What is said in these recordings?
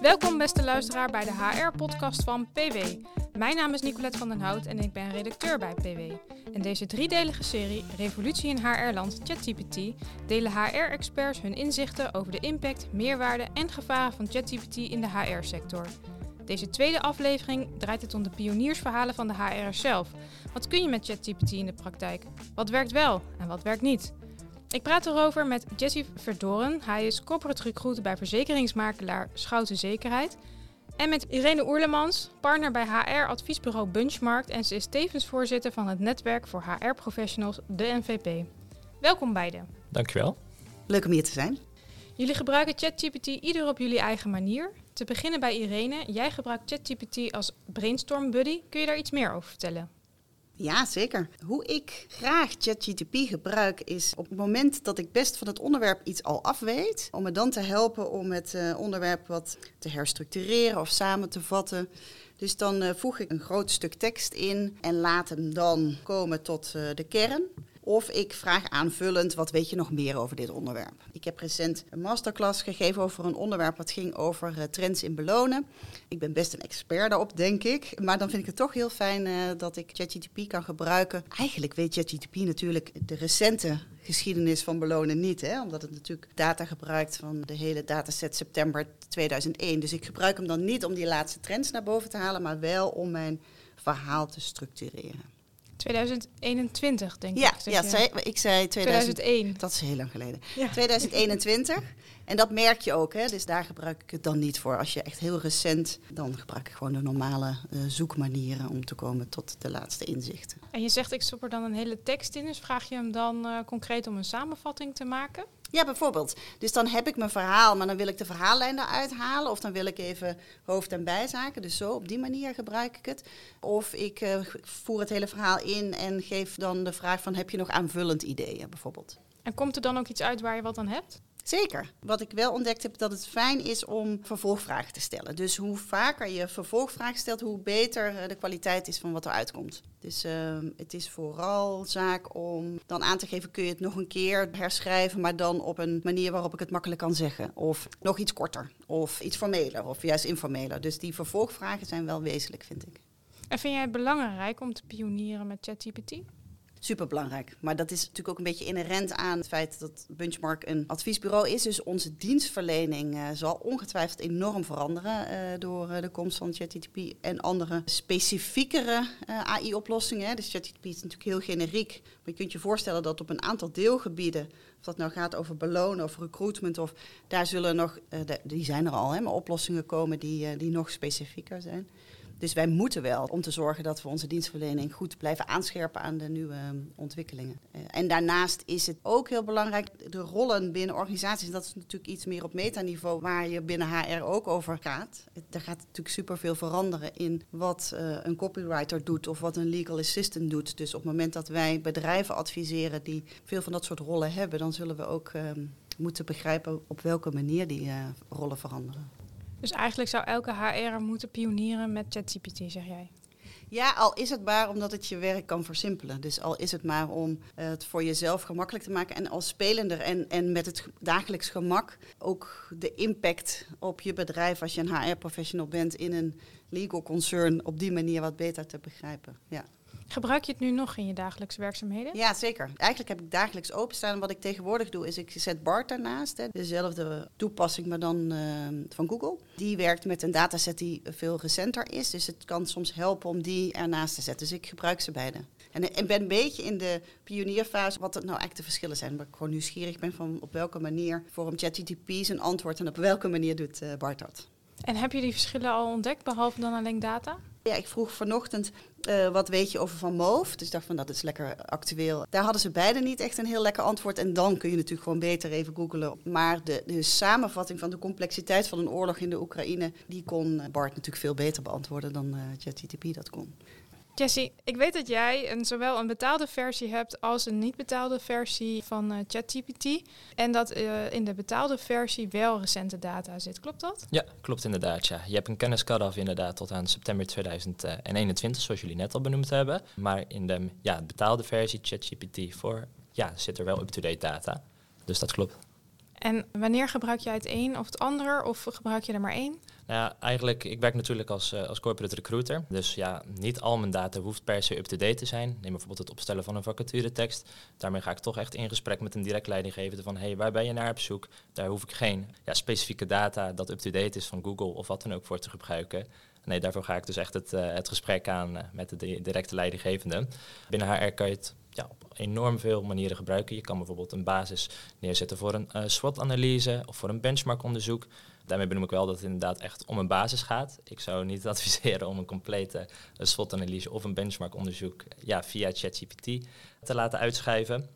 Welkom beste luisteraar bij de HR-podcast van PW. Mijn naam is Nicolette van den Hout en ik ben redacteur bij PW. In deze driedelige serie Revolutie in HR-land ChatGPT delen HR-experts hun inzichten over de impact, meerwaarde en gevaren van ChatGPT in de HR-sector. Deze tweede aflevering draait het om de pioniersverhalen van de HR zelf. Wat kun je met ChatGPT in de praktijk? Wat werkt wel en wat werkt niet? Ik praat erover met Jesse Verdoren. Hij is corporate recruiter bij verzekeringsmakelaar Schouten Zekerheid. En met Irene Oerlemans, partner bij HR-adviesbureau Benchmark. En ze is tevens voorzitter van het netwerk voor HR-professionals, de NVP. Welkom beiden. Dankjewel. Leuk om hier te zijn. Jullie gebruiken ChatGPT ieder op jullie eigen manier. Te beginnen bij Irene. Jij gebruikt ChatGPT als brainstorm buddy. Kun je daar iets meer over vertellen? Ja, zeker. Hoe ik graag ChatGPT gebruik is op het moment dat ik best van het onderwerp iets al af weet, om me dan te helpen om het uh, onderwerp wat te herstructureren of samen te vatten. Dus dan uh, voeg ik een groot stuk tekst in en laat hem dan komen tot uh, de kern. Of ik vraag aanvullend, wat weet je nog meer over dit onderwerp? Ik heb recent een masterclass gegeven over een onderwerp wat ging over uh, trends in belonen. Ik ben best een expert daarop, denk ik. Maar dan vind ik het toch heel fijn uh, dat ik ChatGPT kan gebruiken. Eigenlijk weet ChatGPT natuurlijk de recente geschiedenis van belonen niet. Hè? Omdat het natuurlijk data gebruikt van de hele dataset september 2001. Dus ik gebruik hem dan niet om die laatste trends naar boven te halen, maar wel om mijn verhaal te structureren. 2021, denk ja, ik. Ja, je... zei, ik zei 2000, 2001. Dat is heel lang geleden. Ja. 2021. En dat merk je ook, hè? dus daar gebruik ik het dan niet voor. Als je echt heel recent, dan gebruik ik gewoon de normale uh, zoekmanieren om te komen tot de laatste inzichten. En je zegt, ik stop er dan een hele tekst in, dus vraag je hem dan uh, concreet om een samenvatting te maken? Ja, bijvoorbeeld. Dus dan heb ik mijn verhaal, maar dan wil ik de verhaallijn eruit halen. Of dan wil ik even hoofd- en bijzaken. Dus zo, op die manier gebruik ik het. Of ik uh, voer het hele verhaal in en geef dan de vraag van... heb je nog aanvullend ideeën, bijvoorbeeld. En komt er dan ook iets uit waar je wat aan hebt? Zeker. Wat ik wel ontdekt heb, dat het fijn is om vervolgvragen te stellen. Dus hoe vaker je vervolgvragen stelt, hoe beter de kwaliteit is van wat eruit komt. Dus uh, het is vooral zaak om dan aan te geven, kun je het nog een keer herschrijven, maar dan op een manier waarop ik het makkelijk kan zeggen. Of nog iets korter, of iets formeler, of juist informeler. Dus die vervolgvragen zijn wel wezenlijk, vind ik. En vind jij het belangrijk om te pionieren met ChatGPT? Superbelangrijk. Maar dat is natuurlijk ook een beetje inherent aan het feit dat Benchmark een adviesbureau is. Dus onze dienstverlening uh, zal ongetwijfeld enorm veranderen uh, door uh, de komst van ChatGPT en andere specifiekere AI-oplossingen. Dus ChatGPT is natuurlijk heel generiek. Maar je kunt je voorstellen dat op een aantal deelgebieden, of dat nou gaat over belonen of recruitment, of daar zullen nog, die zijn er al, hè, maar oplossingen komen die, die nog specifieker zijn. Dus wij moeten wel om te zorgen dat we onze dienstverlening goed blijven aanscherpen aan de nieuwe um, ontwikkelingen. Uh, en daarnaast is het ook heel belangrijk, de rollen binnen organisaties, dat is natuurlijk iets meer op metaniveau waar je binnen HR ook over gaat. Er gaat natuurlijk superveel veranderen in wat uh, een copywriter doet of wat een legal assistant doet. Dus op het moment dat wij bedrijven adviseren die veel van dat soort rollen hebben, dan zullen we ook um, moeten begrijpen op welke manier die uh, rollen veranderen. Dus eigenlijk zou elke HR moeten pionieren met ChatGPT, zeg jij? Ja, al is het maar omdat het je werk kan versimpelen. Dus al is het maar om uh, het voor jezelf gemakkelijk te maken. En als spelender en, en met het dagelijks gemak ook de impact op je bedrijf als je een HR-professional bent in een legal concern op die manier wat beter te begrijpen. Ja. Gebruik je het nu nog in je dagelijkse werkzaamheden? Ja, zeker. Eigenlijk heb ik dagelijks openstaan. Wat ik tegenwoordig doe, is ik zet BART daarnaast. Hè. Dezelfde toepassing, maar dan uh, van Google. Die werkt met een dataset die veel recenter is. Dus het kan soms helpen om die ernaast te zetten. Dus ik gebruik ze beide. En ik ben een beetje in de pionierfase wat het nou eigenlijk de verschillen zijn. Waar ik gewoon nieuwsgierig ben van op welke manier vormt ChatGPT zijn antwoord en op welke manier doet uh, BART dat. En heb je die verschillen al ontdekt, behalve dan alleen data? Ja, ik vroeg vanochtend uh, wat weet je over Van Moof. Dus ik dacht van dat is lekker actueel. Daar hadden ze beide niet echt een heel lekker antwoord. En dan kun je natuurlijk gewoon beter even googelen. Maar de, de samenvatting van de complexiteit van een oorlog in de Oekraïne... die kon Bart natuurlijk veel beter beantwoorden dan uh, ChatGPT dat kon. Jessie, ik weet dat jij een, zowel een betaalde versie hebt als een niet betaalde versie van uh, ChatGPT. En dat uh, in de betaalde versie wel recente data zit. Klopt dat? Ja, klopt inderdaad. Ja. Je hebt een kennis cut-off inderdaad tot aan september 2021, zoals jullie net al benoemd hebben. Maar in de ja, betaalde versie ChatGPT voor ja, zit er wel up-to-date data. Dus dat klopt. En wanneer gebruik jij het een of het ander? Of gebruik je er maar één? Nou eigenlijk, ik werk natuurlijk als, uh, als corporate recruiter. Dus ja, niet al mijn data hoeft per se up-to-date te zijn. Neem bijvoorbeeld het opstellen van een vacaturetekst. Daarmee ga ik toch echt in gesprek met een direct leidinggevende van... hé, hey, waar ben je naar op zoek? Daar hoef ik geen ja, specifieke data dat up-to-date is van Google of wat dan ook voor te gebruiken. Nee, daarvoor ga ik dus echt het, uh, het gesprek aan uh, met de directe leidinggevende. Binnen HR kan je het ja, op enorm veel manieren gebruiken. Je kan bijvoorbeeld een basis neerzetten voor een uh, SWOT-analyse of voor een benchmark-onderzoek. Daarmee benoem ik wel dat het inderdaad echt om een basis gaat. Ik zou niet adviseren om een complete SWOT-analyse of een benchmark-onderzoek ja, via ChatGPT te laten uitschrijven.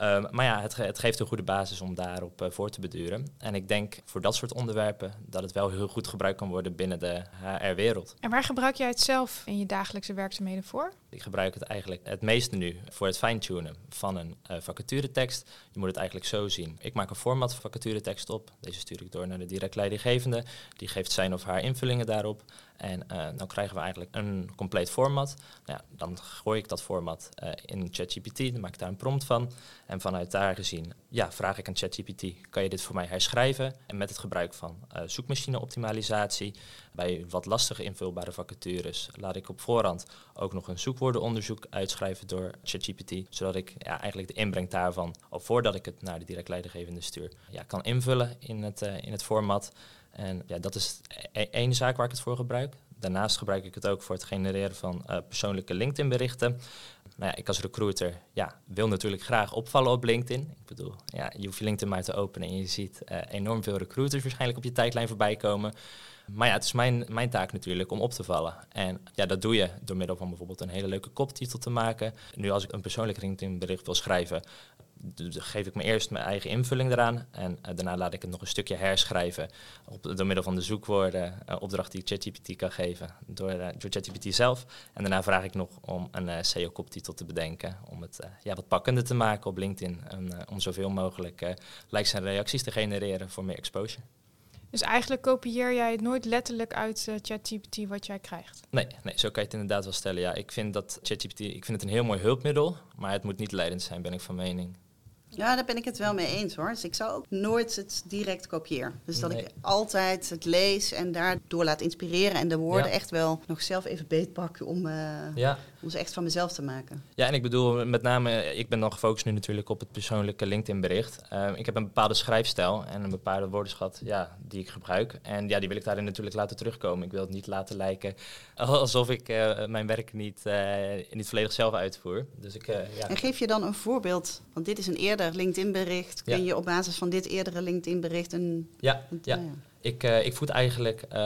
Um, maar ja, het, het, geeft een goede basis om daarop uh, voor te beduren. En ik denk voor dat soort onderwerpen dat het wel heel goed gebruikt kan worden binnen de HR-wereld. En waar gebruik jij het zelf in je dagelijkse werkzaamheden voor? Ik gebruik het eigenlijk het meeste nu voor het fine-tunen van een uh, vacaturetekst. Je moet het eigenlijk zo zien. Ik maak een format vacaturetekst op. Deze stuur ik door naar de direct leidinggevende. Die geeft zijn of haar invullingen daarop. En uh, dan krijgen we eigenlijk een compleet format. Nou ja, dan gooi ik dat format uh, in ChatGPT, dan maak ik daar een prompt van. En vanuit daar gezien ja, vraag ik aan ChatGPT, kan je dit voor mij herschrijven? En met het gebruik van uh, zoekmachine-optimalisatie, bij wat lastige invulbare vacatures, laat ik op voorhand ook nog een zoekwoordenonderzoek uitschrijven door ChatGPT, zodat ik ja, eigenlijk de inbreng daarvan, al voordat ik het naar de direct leidinggevende stuur, ja, kan invullen in het, in het format. En ja, dat is e-, één zaak waar ik het voor gebruik. Daarnaast gebruik ik het ook voor het genereren van uh, persoonlijke LinkedIn-berichten. Nou ja, ik als recruiter ja, wil natuurlijk graag opvallen op LinkedIn. Ik bedoel, ja, je hoeft je LinkedIn maar te openen en je ziet uh, enorm veel recruiters waarschijnlijk op je tijdlijn voorbij komen. Maar ja, het is mijn, mijn taak natuurlijk om op te vallen. En ja, dat doe je door middel van bijvoorbeeld een hele leuke koptitel te maken. Nu als ik een persoonlijk LinkedIn-bericht wil schrijven, geef ik me eerst mijn eigen invulling eraan en uh, daarna laat ik het nog een stukje herschrijven op, door middel van de zoekwoorden, uh, opdracht die ChatGPT kan geven door, uh, door ChatGPT zelf. En daarna vraag ik nog om een SEO-koptitel te bedenken, om het ja, wat pakkender te maken op LinkedIn en om zoveel mogelijk likes en reacties te genereren voor meer exposure. Dus eigenlijk kopieer jij het nooit letterlijk uit ChatGPT wat jij krijgt? Nee, nee, zo kan je het inderdaad wel stellen. Ja, ik vind dat ChatGPT, ik vind het een heel mooi hulpmiddel, maar het moet niet leidend zijn, ben ik van mening. Ja, daar ben ik het wel mee eens hoor. Dus ik zou ook nooit het direct kopiëren. Dus dat ik altijd het lees en daardoor laat inspireren en de woorden ja. echt wel nog zelf even beetpak om, uh, ja. Om ze echt van mezelf te maken. Ja, en ik bedoel met name, ik ben dan gefocust nu natuurlijk op het persoonlijke LinkedIn bericht. Uh, ik heb een bepaalde schrijfstijl en een bepaalde woordenschat ja, die ik gebruik. En ja, die wil ik daarin natuurlijk laten terugkomen. Ik wil het niet laten lijken alsof ik uh, mijn werk niet, niet volledig zelf uitvoer. Dus ik, ja. En geef je dan een voorbeeld, want dit is een eerder LinkedIn-bericht. Kun ja. je op basis van dit eerdere LinkedIn-bericht een... Ja, een, ja. ja. Ik, uh, ik voed eigenlijk uh,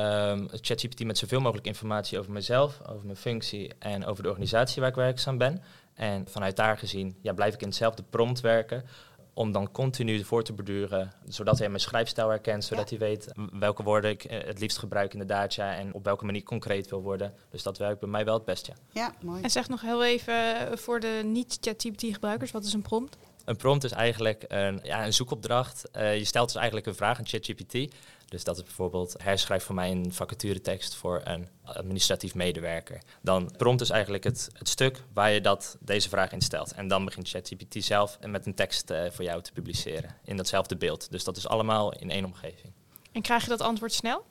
ChatGPT met zoveel mogelijk informatie over mezelf, over mijn functie en over de organisatie waar ik werkzaam ben. En vanuit daar gezien ja, blijf ik in hetzelfde prompt werken om dan continu voor te borduren, zodat hij mijn schrijfstijl herkent, zodat ja. hij weet welke woorden ik het liefst gebruik inderdaad, ja, en op welke manier concreet wil worden. Dus dat werkt bij mij wel het best, ja. Ja, mooi. En zeg nog heel even voor de niet-ChatGPT-gebruikers, wat is een prompt? Een prompt is eigenlijk een, ja, een zoekopdracht. Uh, je stelt dus eigenlijk een vraag aan ChatGPT. Dus dat is bijvoorbeeld herschrijf voor mij een vacaturetekst voor een administratief medewerker. Dan prompt is eigenlijk het, het stuk waar je dat, deze vraag in stelt. En dan begint ChatGPT zelf met een tekst uh, voor jou te publiceren in datzelfde beeld. Dus dat is allemaal in één omgeving. En krijg je dat antwoord snel?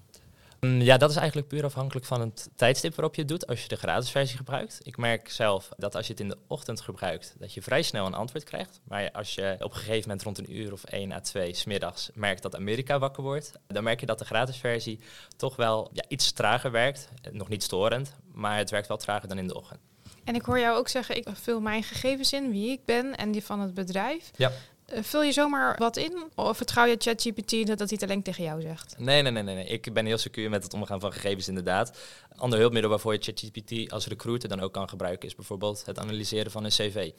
Ja, dat is eigenlijk puur afhankelijk van het tijdstip waarop je het doet als je de gratis versie gebruikt. Ik merk zelf dat als je het in de ochtend gebruikt, dat je vrij snel een antwoord krijgt. Maar als je op een gegeven moment rond een uur of 1 à 2 smiddags merkt dat Amerika wakker wordt, dan merk je dat de gratis versie toch wel ja, iets trager werkt. Nog niet storend, maar het werkt wel trager dan in de ochtend. En ik hoor jou ook zeggen, ik vul mijn gegevens in, wie ik ben en die van het bedrijf. Ja. Uh, vul je zomaar wat in? Of vertrouw je ChatGPT dat, hij het alleen tegen jou zegt? Nee, nee, nee, nee. Ik ben heel secuur met het omgaan van gegevens inderdaad. Ander hulpmiddel waarvoor je ChatGPT als recruiter dan ook kan gebruiken... is bijvoorbeeld het analyseren van een cv.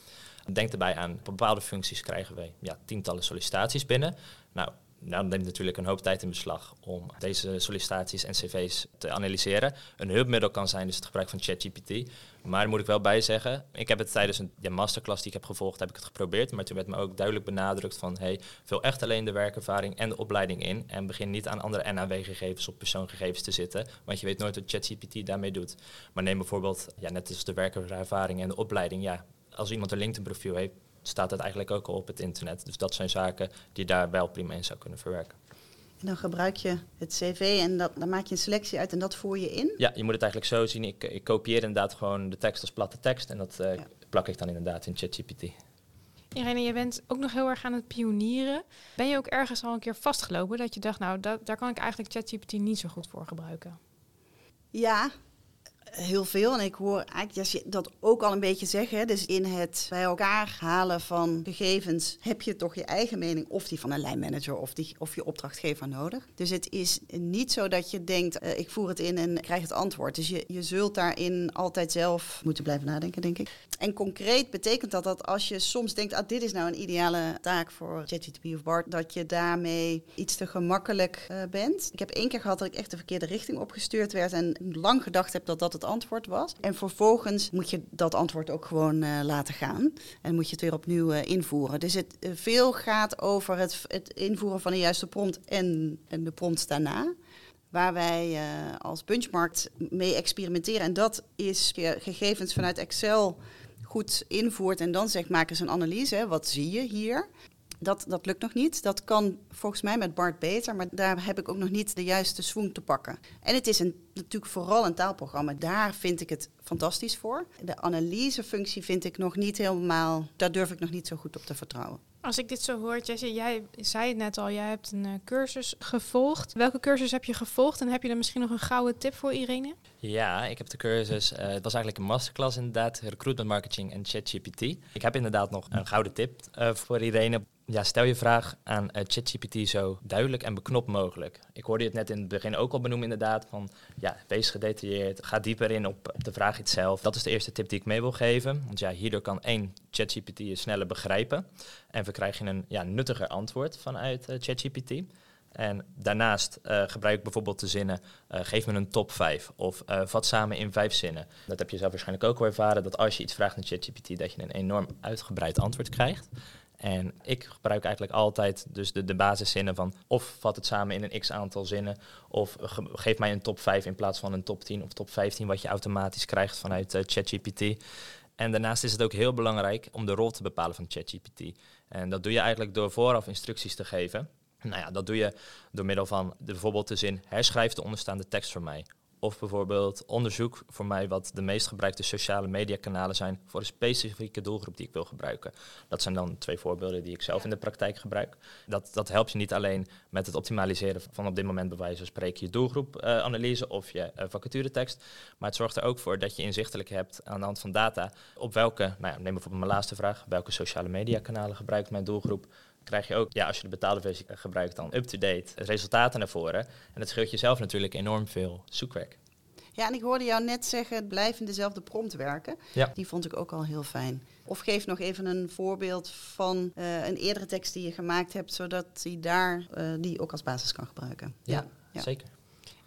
Denk erbij aan, bepaalde functies krijgen we ja, tientallen sollicitaties binnen. Nou, nou, dan neemt natuurlijk een hoop tijd in beslag om deze sollicitaties en cv's te analyseren. Een hulpmiddel kan zijn dus het gebruik van ChatGPT. Maar daar moet ik wel bij zeggen, ik heb het tijdens een masterclass die ik heb gevolgd, heb ik het geprobeerd. Maar toen werd me ook duidelijk benadrukt van, hey, vul echt alleen de werkervaring en de opleiding in. En begin niet aan andere NAW-gegevens of persoongegevens te zitten. Want je weet nooit wat ChatGPT daarmee doet. Maar neem bijvoorbeeld, ja, net als de werkervaring en de opleiding. Ja, als iemand een LinkedIn-profiel heeft, staat het eigenlijk ook al op het internet. Dus dat zijn zaken die daar wel prima in zou kunnen verwerken. En dan gebruik je het cv en dat, dan maak je een selectie uit en dat voer je in? Ja, je moet het eigenlijk zo zien. Ik, ik kopieer inderdaad gewoon de tekst als platte tekst en dat uh, ja. plak ik dan inderdaad in ChatGPT. Irene, je bent ook nog heel erg aan het pionieren. Ben je ook ergens al een keer vastgelopen dat je dacht, nou, dat, daar kan ik eigenlijk ChatGPT niet zo goed voor gebruiken? Ja, heel veel. En ik hoor eigenlijk dat ook al een beetje zeggen. Dus in het bij elkaar halen van gegevens heb je toch je eigen mening of die van een lijnmanager of, die, of je opdrachtgever nodig. Dus het is niet zo dat je denkt, uh, ik voer het in en krijg het antwoord. Dus je, je zult daarin altijd zelf moeten blijven nadenken, denk ik. En concreet betekent dat dat als je soms denkt, ah, dit is nou een ideale taak voor ChatGPT of BART, dat je daarmee iets te gemakkelijk uh, bent. Ik heb één keer gehad dat ik echt de verkeerde richting opgestuurd werd en lang gedacht heb dat dat het antwoord was. En vervolgens moet je dat antwoord ook gewoon uh, laten gaan. En moet je het weer opnieuw uh, invoeren. Dus het uh, veel gaat over het, het, invoeren van de juiste prompt en, en de prompt daarna. Waar wij als benchmark mee experimenteren. En dat is gegevens vanuit Excel goed invoert en dan zegt maak eens een analyse. Wat zie je hier? Dat, dat lukt nog niet. Dat kan volgens mij met Bart beter, maar daar heb ik ook nog niet de juiste swoon te pakken. En het is een, natuurlijk vooral een taalprogramma. Daar vind ik het fantastisch voor. De analysefunctie vind ik nog niet helemaal, daar durf ik nog niet zo goed op te vertrouwen. Als ik dit zo hoor, Jessie, jij zei het net al, jij hebt een uh, cursus gevolgd. Welke cursus heb je gevolgd en heb je dan misschien nog een gouden tip voor Irene? Ja, ik heb de cursus, uh, het was eigenlijk een masterclass inderdaad, recruitment marketing en ChatGPT. Ik heb inderdaad nog een gouden tip uh, voor Irene ja, stel je vraag aan uh, ChatGPT zo duidelijk en beknopt mogelijk. Ik hoorde het net in het begin ook al benoemen inderdaad, van ja, wees gedetailleerd, ga dieper in op de vraag zelf. Dat is de eerste tip die ik mee wil geven, want ja, hierdoor kan één ChatGPT je sneller begrijpen en verkrijg je een ja, nuttiger antwoord vanuit uh, ChatGPT. En daarnaast gebruik ik bijvoorbeeld de zinnen, geef me een top 5 of vat samen in vijf zinnen. Dat heb je zelf waarschijnlijk ook al ervaren, dat als je iets vraagt aan ChatGPT, dat je een enorm uitgebreid antwoord krijgt. En ik gebruik eigenlijk altijd dus de, de basiszinnen van of vat het samen in een x aantal zinnen of geef mij een top 5 in plaats van een top 10 of top 15 wat je automatisch krijgt vanuit uh, ChatGPT. En daarnaast is het ook heel belangrijk om de rol te bepalen van ChatGPT. En dat doe je eigenlijk door vooraf instructies te geven. Nou ja, dat doe je door middel van bijvoorbeeld de zin herschrijf de onderstaande tekst voor mij. Of bijvoorbeeld onderzoek voor mij wat de meest gebruikte sociale mediakanalen zijn voor een specifieke doelgroep die ik wil gebruiken. Dat zijn dan twee voorbeelden die ik zelf in de praktijk gebruik. Dat, dat helpt je niet alleen met het optimaliseren van op dit moment bij wijze van spreken je doelgroepanalyse uh, of je uh, vacaturetekst. Maar het zorgt er ook voor dat je inzichtelijk hebt aan de hand van data op welke, nou ja, neem bijvoorbeeld mijn laatste vraag, welke sociale mediakanalen gebruikt mijn doelgroep krijg je ook, ja, als je de betaalde versie gebruikt, dan up-to-date resultaten naar voren. En dat scheelt jezelf natuurlijk enorm veel zoekwerk. Ja, en ik hoorde jou net zeggen, blijf in dezelfde prompt werken. Ja. Die vond ik ook al heel fijn. Of geef nog even een voorbeeld van uh, een eerdere tekst die je gemaakt hebt, zodat hij daar uh, die ook als basis kan gebruiken. Ja. ja. zeker.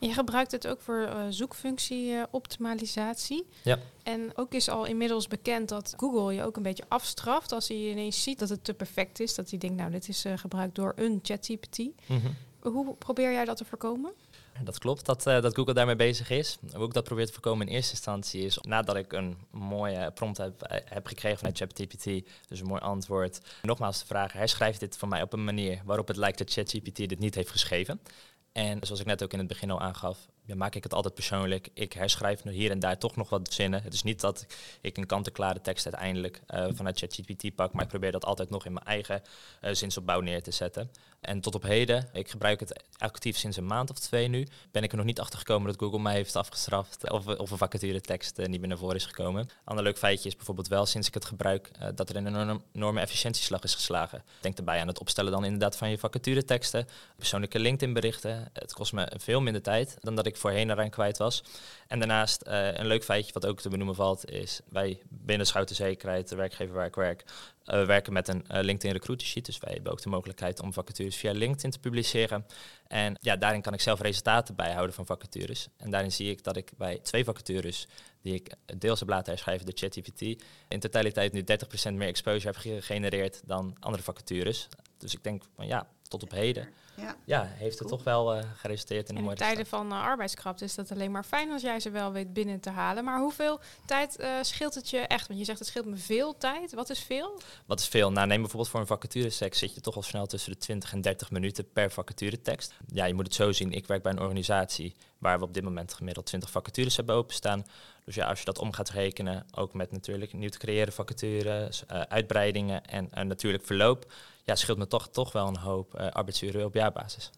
Je gebruikt het ook voor uh, zoekfunctie-optimalisatie. ja. En ook is al inmiddels bekend dat Google je ook een beetje afstraft als hij ineens ziet dat het te perfect is. Dat hij denkt, nou, dit is uh, gebruikt door een ChatGPT. Mhm. Hoe probeer jij dat te voorkomen? Dat klopt, dat, dat Google daarmee bezig is. Hoe ik dat probeer te voorkomen in eerste instantie is, nadat ik een mooie prompt heb, heb gekregen vanuit ChatGPT, dus een mooi antwoord, nogmaals te vragen, herschrijf dit voor mij op een manier waarop het lijkt dat ChatGPT dit niet heeft geschreven. En zoals ik net ook in het begin al aangaf, ja, maak ik het altijd persoonlijk. Ik herschrijf nu hier en daar toch nog wat zinnen. Het is niet dat ik een kant-en-klare tekst uiteindelijk uh, vanuit ChatGPT pak, maar ik probeer dat altijd nog in mijn eigen uh, zinsopbouw neer te zetten. En tot op heden, ik gebruik het actief sinds een maand of twee nu, ben ik er nog niet achter gekomen dat Google mij heeft afgestraft of, of een vacature tekst uh, niet meer naar voren is gekomen. Ander leuk feitje is bijvoorbeeld wel sinds ik het gebruik dat er een enorme, efficiëntieslag is geslagen. Denk erbij aan het opstellen dan inderdaad van je vacature teksten, persoonlijke LinkedIn berichten. Het kost me veel minder tijd dan dat ik voorheen eraan kwijt was. En daarnaast uh, een leuk feitje wat ook te benoemen valt, is wij binnen Schouten Zekerheid, de werkgever waar ik werk, uh, werken met een uh, LinkedIn Recruiter Sheet. Dus wij hebben ook de mogelijkheid om vacatures via LinkedIn te publiceren. En ja, daarin kan ik zelf resultaten bijhouden van vacatures. En daarin zie ik dat ik bij twee vacatures die ik deels heb laten herschrijven door ChatGPT, in totaliteit nu 30% meer exposure heb gegenereerd dan andere vacatures. Dus ik denk van ja, tot op heden, Ja. ja, heeft het Cool. toch wel eh, geresulteerd in een En in tijden van uh, arbeidskrapte is dat alleen maar fijn als jij ze wel weet binnen te halen. Maar hoeveel tijd eh, scheelt het je echt? Want je zegt het scheelt me veel tijd. Wat is veel? Wat is veel? Nou, neem bijvoorbeeld voor een vacaturetekst zit je toch al snel tussen de 20 en 30 minuten per vacaturetekst. Ja, je moet het zo zien. Ik werk bij een organisatie waar we op dit moment gemiddeld 20 vacatures hebben openstaan. Dus ja, als je dat om gaat rekenen, ook met natuurlijk nieuw te creëren vacatures, eh, uitbreidingen en natuurlijk verloop, ja, scheelt me toch, toch wel een hoop arbeidsuren op jaarbasis.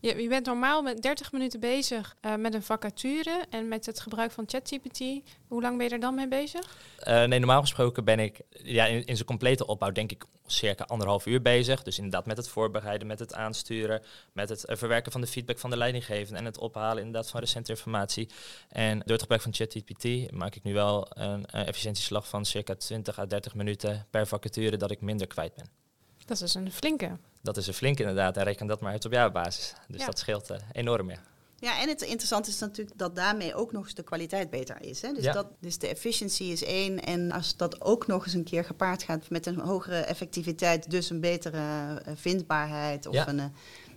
Je, je bent normaal met 30 minuten bezig eh, met een vacature en met het gebruik van ChatGPT. Hoe lang ben je er dan mee bezig? Eh, nee, normaal gesproken ben ik ja, in, in zijn complete opbouw denk ik circa anderhalf uur bezig. Dus inderdaad met het voorbereiden, met het aansturen, met het eh, verwerken van de feedback van de leidinggevende en het ophalen inderdaad van recente informatie. En door het gebruik van ChatGPT maak ik nu wel een, eh, efficiëntieslag van circa 20 à 30 minuten per vacature dat ik minder kwijt ben. Dat is dus een flinke. Dat is een flink inderdaad en reken dat maar uit op jaarbasis. Dus Ja. dat scheelt eh, enorm, ja. Ja, en het interessante is natuurlijk dat daarmee ook nog eens de kwaliteit beter is. Hè? Dus, Ja. dat, dus de efficiëntie is één. En als dat ook nog eens een keer gepaard gaat met een hogere effectiviteit, dus een betere eh, vindbaarheid. Of Ja. een, eh,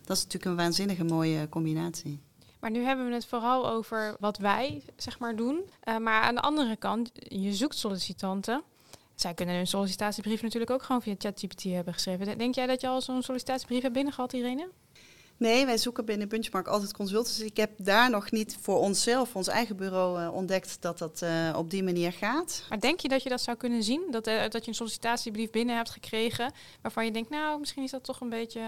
dat is natuurlijk een waanzinnige mooie combinatie. Maar nu hebben we het vooral over wat wij zeg maar doen. Eh, maar aan de andere kant, je zoekt sollicitanten. Zij kunnen hun sollicitatiebrief natuurlijk ook gewoon via ChatGPT hebben geschreven. Denk jij dat je al zo'n sollicitatiebrief hebt binnengehad, Irene? Nee, wij zoeken binnen Benchmark altijd consultants. Dus ik heb daar nog niet voor onszelf, ons eigen bureau, eh, ontdekt dat dat eh, op die manier gaat. Maar denk je dat je dat zou kunnen zien? Dat, eh, dat je een sollicitatiebrief binnen hebt gekregen waarvan je denkt, nou, misschien is dat toch een beetje...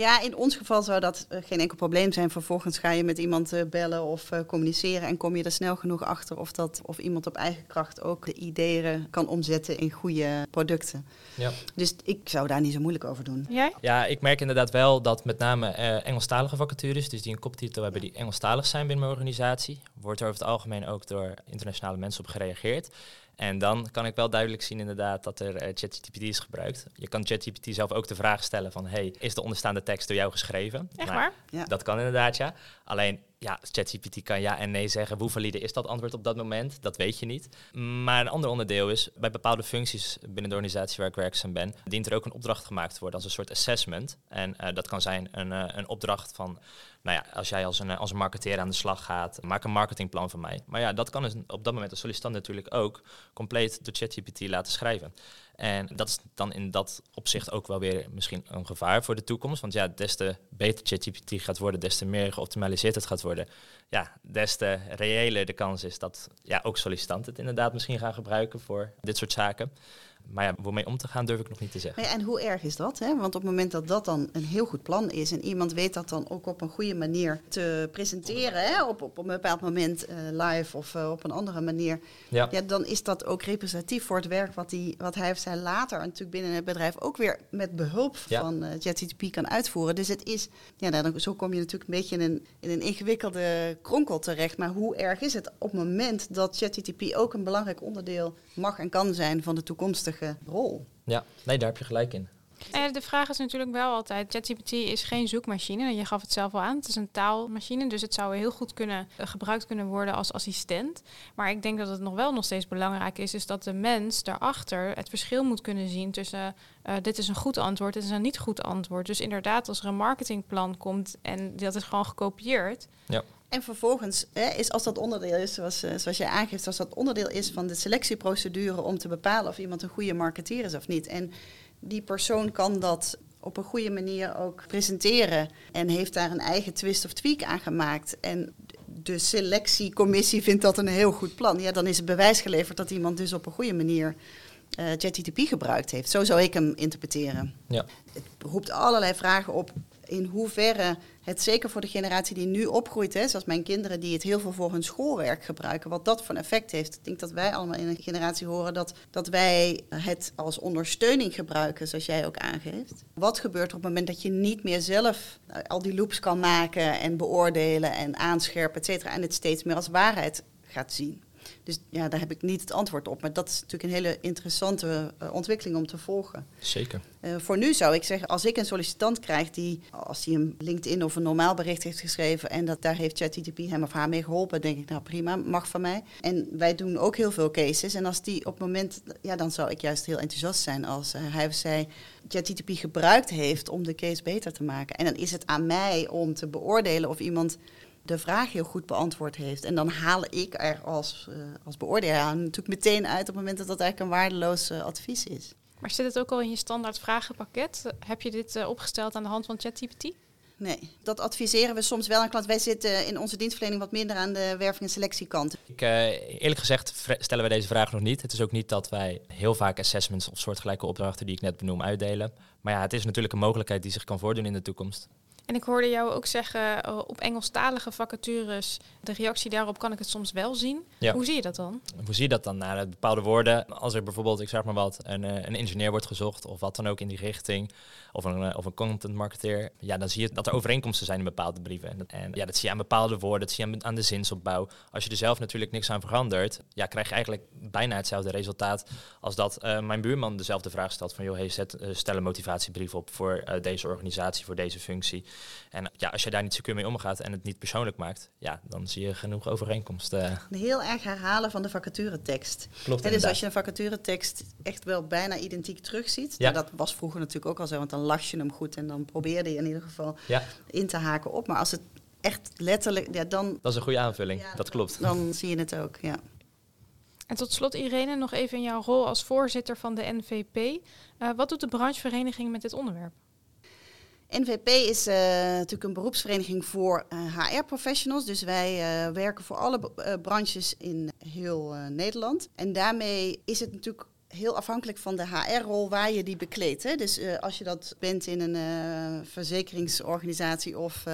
Ja, in ons geval zou dat eh, geen enkel probleem zijn. Vervolgens ga je met iemand eh, bellen of eh, communiceren en kom je er snel genoeg achter of, dat, of iemand op eigen kracht ook de ideeën kan omzetten in goede producten. Ja. Dus ik zou daar niet zo moeilijk over doen. Jij? Ja, ik merk inderdaad wel dat met name eh, Engelstalige vacatures, dus die een koptitel hebben die Engelstalig zijn binnen mijn organisatie, wordt er over het algemeen ook door internationale mensen op gereageerd. En dan kan ik wel duidelijk zien inderdaad dat er eh, ChatGPT is gebruikt. Je kan ChatGPT zelf ook de vraag stellen van, hey, is de onderstaande tekst door jou geschreven? Echt Nou, waar? Ja. Dat kan inderdaad, ja. Alleen, ja, ChatGPT kan ja en nee zeggen. Hoe valide is dat antwoord op dat moment? Dat weet je niet. Maar een ander onderdeel is, bij bepaalde functies binnen de organisatie waar ik werkzaam ben, dient er ook een opdracht gemaakt te worden als een soort assessment. En eh, dat kan zijn een, eh, een opdracht van, nou ja, als jij als een, eh, als een marketeer aan de slag gaat, maak een marketingplan van mij. Maar ja, dat kan dus op dat moment de sollicitant natuurlijk ook compleet door ChatGPT laten schrijven. En dat is dan in dat opzicht ook wel weer misschien een gevaar voor de toekomst. Want ja, des te beter ChatGPT gaat worden, des te meer geoptimaliseerd het gaat worden. Ja, des te reëler de kans is dat ja, ook sollicitanten het inderdaad misschien gaan gebruiken voor dit soort zaken. Maar ja, hoe mee om te gaan durf ik nog niet te zeggen. Ja, en hoe erg is dat? Hè? Want op het moment dat dat dan een heel goed plan is en iemand weet dat dan ook op een goede manier te presenteren, hè? Op, op een bepaald moment eh, live of eh, op een andere manier, Ja, ja, dan is dat ook representatief voor het werk wat, die, wat hij of zij later natuurlijk binnen het bedrijf ook weer met behulp Ja. van ChatGPT kan uitvoeren. Dus het is, ja, nou, dan, zo kom je natuurlijk een beetje in een, in een ingewikkelde kronkel terecht. Maar hoe erg is het op het moment dat ChatGPT ook een belangrijk onderdeel mag en kan zijn van de toekomstige rol? ja, nee, daar heb je gelijk in. Nou ja, de vraag is natuurlijk wel altijd, ChatGPT is geen zoekmachine. Je gaf het zelf al aan, het is een taalmachine. Dus het zou heel goed kunnen, eh, gebruikt kunnen worden als assistent. Maar ik denk dat het nog wel nog steeds belangrijk is, is dat de mens daarachter het verschil moet kunnen zien tussen eh, dit is een goed antwoord, dit is een niet goed antwoord. Dus inderdaad, als er een marketingplan komt en dat is gewoon gekopieerd, En vervolgens is als dat onderdeel is, zoals, eh, zoals jij aangeeft, als dat onderdeel is van de selectieprocedure om te bepalen of iemand een goede marketeer is of niet. En die persoon kan dat op een goede manier ook presenteren en heeft daar een eigen twist of tweak aan gemaakt. En de selectiecommissie vindt dat een heel goed plan. Ja, dan is het bewijs geleverd dat iemand dus op een goede manier eh ChatGPT gebruikt heeft. Zo zou ik hem interpreteren. Ja. Het roept allerlei vragen op in hoeverre het zeker voor de generatie die nu opgroeit, hè, zoals mijn kinderen die het heel veel voor hun schoolwerk gebruiken, wat dat voor een effect heeft. Ik denk dat wij allemaal in een generatie horen dat, dat wij het als ondersteuning gebruiken, zoals jij ook aangeeft. Wat gebeurt er op het moment dat je niet meer zelf eh, al die loops kan maken en beoordelen en aanscherpen, et cetera, en het steeds meer als waarheid gaat zien? Dus ja, daar heb ik niet het antwoord op. Maar dat is natuurlijk een hele interessante uh, ontwikkeling om te volgen. Zeker. Uh, voor nu zou ik zeggen, als ik een sollicitant krijg die, als hij een LinkedIn of een normaal bericht heeft geschreven en dat daar heeft ChatGTP hem of haar mee geholpen, denk ik, nou prima, mag van mij. En wij doen ook heel veel cases. En als die op het moment, ja, dan zou ik juist heel enthousiast zijn als uh, hij of zij ChatGTP gebruikt heeft om de case beter te maken. En dan is het aan mij om te beoordelen of iemand de vraag heel goed beantwoord heeft. En dan haal ik er als, uh, als beoordelaar natuurlijk meteen uit op het moment dat dat eigenlijk een waardeloos uh, advies is. Maar zit het ook al in je standaard vragenpakket? Heb je dit uh, opgesteld aan de hand van ChatGPT? Nee, dat adviseren we soms wel aan klant. Wij zitten in onze dienstverlening wat minder aan de werving- en selectiekant. Ik, eerlijk gezegd stellen we deze vraag nog niet. Het is ook niet dat wij heel vaak assessments of soortgelijke opdrachten die ik net benoem uitdelen. Maar ja, het is natuurlijk een mogelijkheid die zich kan voordoen in de toekomst. En ik hoorde jou ook zeggen, uh, op Engelstalige vacatures, de reactie daarop kan ik het soms wel zien. Ja. Hoe zie je dat dan? Hoe zie je dat dan? Nou, bepaalde woorden, als er bijvoorbeeld, ik zeg maar wat, een, uh, een ingenieur wordt gezocht of wat dan ook in die richting, of een, uh, of een content marketeer, ja, dan zie je dat er overeenkomsten zijn in bepaalde brieven. En, en ja, dat zie je aan bepaalde woorden, dat zie je aan, aan, de zinsopbouw. Als je er zelf natuurlijk niks aan verandert, ja, krijg je eigenlijk bijna hetzelfde resultaat als dat mijn buurman dezelfde vraag stelt van, joh, hey, zet, stel een motivatiebrief op voor deze organisatie, voor deze functie. En ja, als je daar niet secuur mee omgaat en het niet persoonlijk maakt, ja, dan zie je genoeg overeenkomsten. Heel erg herhalen van de vacaturetekst. Klopt. En dus als je een vacaturetekst echt wel bijna identiek terugziet, ja. Nou, dat was vroeger natuurlijk ook al zo, want dan las je hem goed en dan probeerde je in ieder geval ja. in te haken op. Maar als het echt letterlijk, ja, dan. Dat is een goede aanvulling, ja, dat klopt. Dan zie je het ook, ja. En tot slot, Irene, nog even in jouw rol als voorzitter van de NVP. Uh, wat doet de branchevereniging met dit onderwerp? NVP is uh, natuurlijk een beroepsvereniging voor HR-professionals. Dus wij uh, werken voor alle branches in heel Nederland. En daarmee is het natuurlijk heel afhankelijk van de HR-rol waar je die bekleedt. Dus als je dat bent in een verzekeringsorganisatie of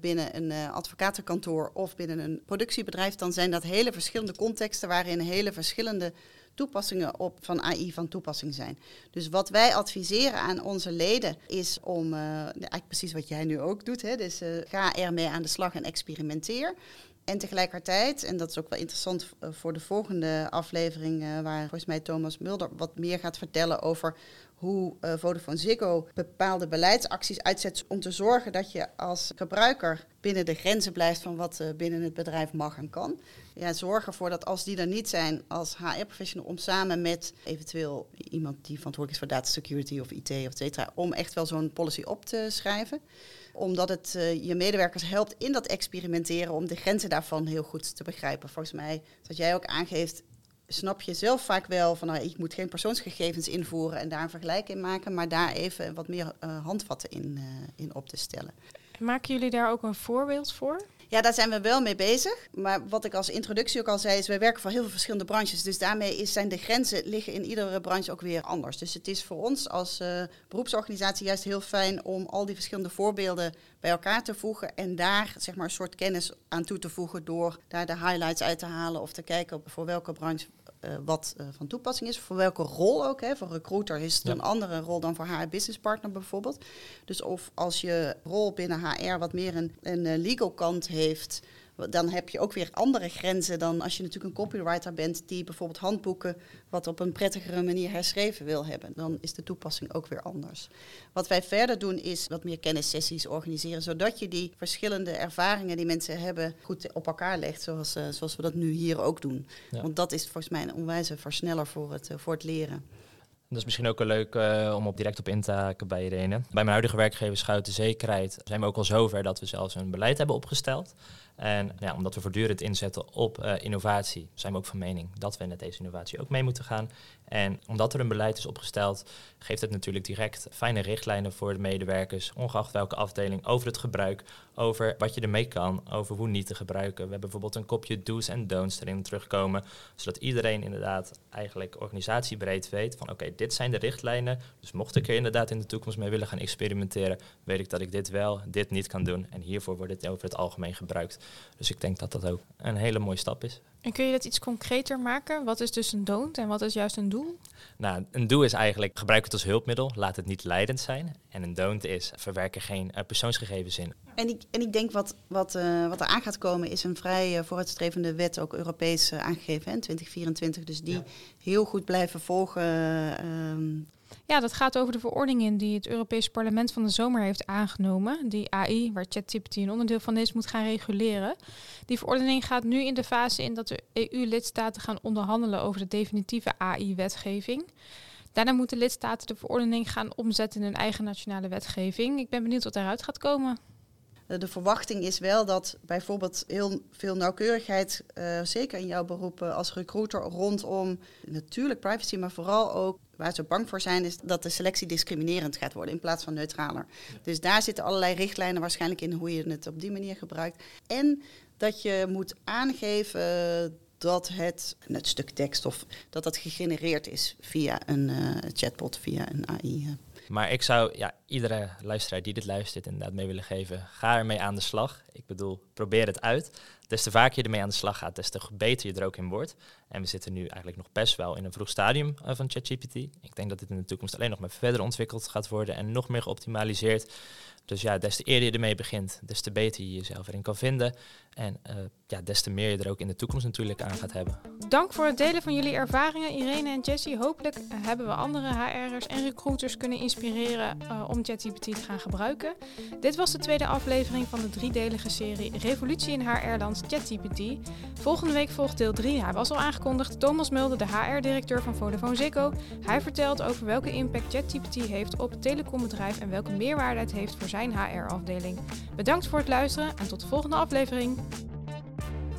binnen een advocatenkantoor of binnen een productiebedrijf, dan zijn dat hele verschillende contexten waarin hele verschillende toepassingen op van AI van toepassing zijn. Dus wat wij adviseren aan onze leden is om, uh, eigenlijk precies wat jij nu ook doet, hè, dus uh, ga ermee aan de slag en experimenteer. En tegelijkertijd, en dat is ook wel interessant eh, voor de volgende aflevering, waar volgens mij Thomas Mulder wat meer gaat vertellen over hoe uh, Vodafone Ziggo bepaalde beleidsacties uitzet om te zorgen dat je als gebruiker binnen de grenzen blijft van wat uh, binnen het bedrijf mag en kan. Ja, zorg ervoor dat als die er niet zijn als HR-professional om samen met eventueel iemand die verantwoordelijk is voor data security of IT of et cetera, om echt wel zo'n policy op te schrijven omdat het uh, je medewerkers helpt in dat experimenteren om de grenzen daarvan heel goed te begrijpen. Volgens mij, wat jij ook aangeeft, snap je zelf vaak wel van nou, ik moet geen persoonsgegevens invoeren en daar een vergelijking in maken, maar daar even wat meer uh, handvatten in, uh, in op te stellen. Maken jullie daar ook een voorbeeld voor? Ja, daar zijn we wel mee bezig. Maar wat ik als introductie ook al zei, is wij werken voor heel veel verschillende branches. Dus daarmee is, zijn de grenzen liggen in iedere branche ook weer anders. Dus het is voor ons als uh, beroepsorganisatie juist heel fijn om al die verschillende voorbeelden bij elkaar te voegen. En daar zeg maar een soort kennis aan toe te voegen door daar de highlights uit te halen of te kijken voor welke branche wat uh, van toepassing is. Voor welke rol ook. Hè. Voor recruiter is het ja. een andere rol dan voor HR business partner bijvoorbeeld. Dus of als je rol binnen HR wat meer een, een uh, legal kant heeft dan heb je ook weer andere grenzen dan als je natuurlijk een copywriter bent die bijvoorbeeld handboeken wat op een prettigere manier herschreven wil hebben. Dan is de toepassing ook weer anders. Wat wij verder doen is wat meer kennissessies organiseren, zodat je die verschillende ervaringen die mensen hebben goed op elkaar legt, zoals, uh, zoals we dat nu hier ook doen. Ja. Want dat is volgens mij een onwijze versneller voor het, uh, voor het leren. Dat is misschien ook wel leuk uh, om op direct op in te haken bij Irene. Bij mijn huidige werkgever Schouten Zekerheid zijn we ook al zover dat we zelfs een beleid hebben opgesteld. En ja, omdat we voortdurend inzetten op uh, innovatie, zijn we ook van mening dat we met deze innovatie ook mee moeten gaan. En omdat er een beleid is opgesteld, geeft het natuurlijk direct fijne richtlijnen voor de medewerkers, ongeacht welke afdeling, over het gebruik, over wat je ermee kan, over hoe niet te gebruiken. We hebben bijvoorbeeld een kopje do's en don'ts erin terugkomen, zodat iedereen inderdaad eigenlijk organisatiebreed weet van oké, dit zijn de richtlijnen. Dus mocht ik er inderdaad in de toekomst mee willen gaan experimenteren, weet ik dat ik dit wel, dit niet kan doen. En hiervoor wordt het over het algemeen gebruikt. Dus ik denk dat dat ook een hele mooie stap is. En kun je dat iets concreter maken? Wat is dus een don't en wat is juist een doel? Nou, een do is eigenlijk gebruik het als hulpmiddel, laat het niet leidend zijn. En een don't is verwerken geen uh, persoonsgegevens in. En ik, en ik denk wat, wat, uh, wat er aan gaat komen is een vrij uh, vooruitstrevende wet, ook Europees aangegeven in 2024. Dus die ja. heel goed blijven volgen. Ja, dat gaat over de verordening die het Europese parlement van de zomer heeft aangenomen. Die AI, waar ChatGPT een onderdeel van is, moet gaan reguleren. Die verordening gaat nu in de fase in dat de EU-lidstaten gaan onderhandelen over de definitieve AI-wetgeving. Daarna moeten lidstaten de verordening gaan omzetten in hun eigen nationale wetgeving. Ik ben benieuwd wat daaruit gaat komen. De verwachting is wel dat bijvoorbeeld heel veel nauwkeurigheid, uh, zeker in jouw beroep als recruiter, rondom natuurlijk privacy, maar vooral ook waar ze bang voor zijn, is dat de selectie discriminerend gaat worden in plaats van neutraler. Dus daar zitten allerlei richtlijnen waarschijnlijk in hoe je het op die manier gebruikt. En dat je moet aangeven dat het, het stuk tekst of dat dat gegenereerd is via een uh, chatbot, via een AI. Maar ik zou ja, iedere luisteraar die dit luistert inderdaad mee willen geven, ga ermee aan de slag. Ik bedoel, probeer het uit. Des te vaker je ermee aan de slag gaat, des te beter je er ook in wordt. En we zitten nu eigenlijk nog best wel in een vroeg stadium uh, van ChatGPT. Ik denk dat dit in de toekomst alleen nog maar verder ontwikkeld gaat worden en nog meer geoptimaliseerd. Dus ja, des te eerder je ermee begint, des te beter je jezelf erin kan vinden. En uh, ja, des te meer je er ook in de toekomst natuurlijk aan gaat hebben. Dank voor het delen van jullie ervaringen, Irene en Jessie. Hopelijk hebben we andere HR'ers en recruiters kunnen inspireren uh, om ChatGPT te gaan gebruiken. Dit was de tweede aflevering van de driedelige serie Revolutie in HR-land ChatGPT. Volgende week volgt deel 3. Hij was al aangekondigd. Thomas Mulder, de HR-directeur van Vodafone Ziggo. Hij vertelt over welke impact ChatGPT heeft op het telecombedrijf en welke meerwaarde het heeft voor zijn HR-afdeling. Bedankt voor het luisteren en tot de volgende aflevering.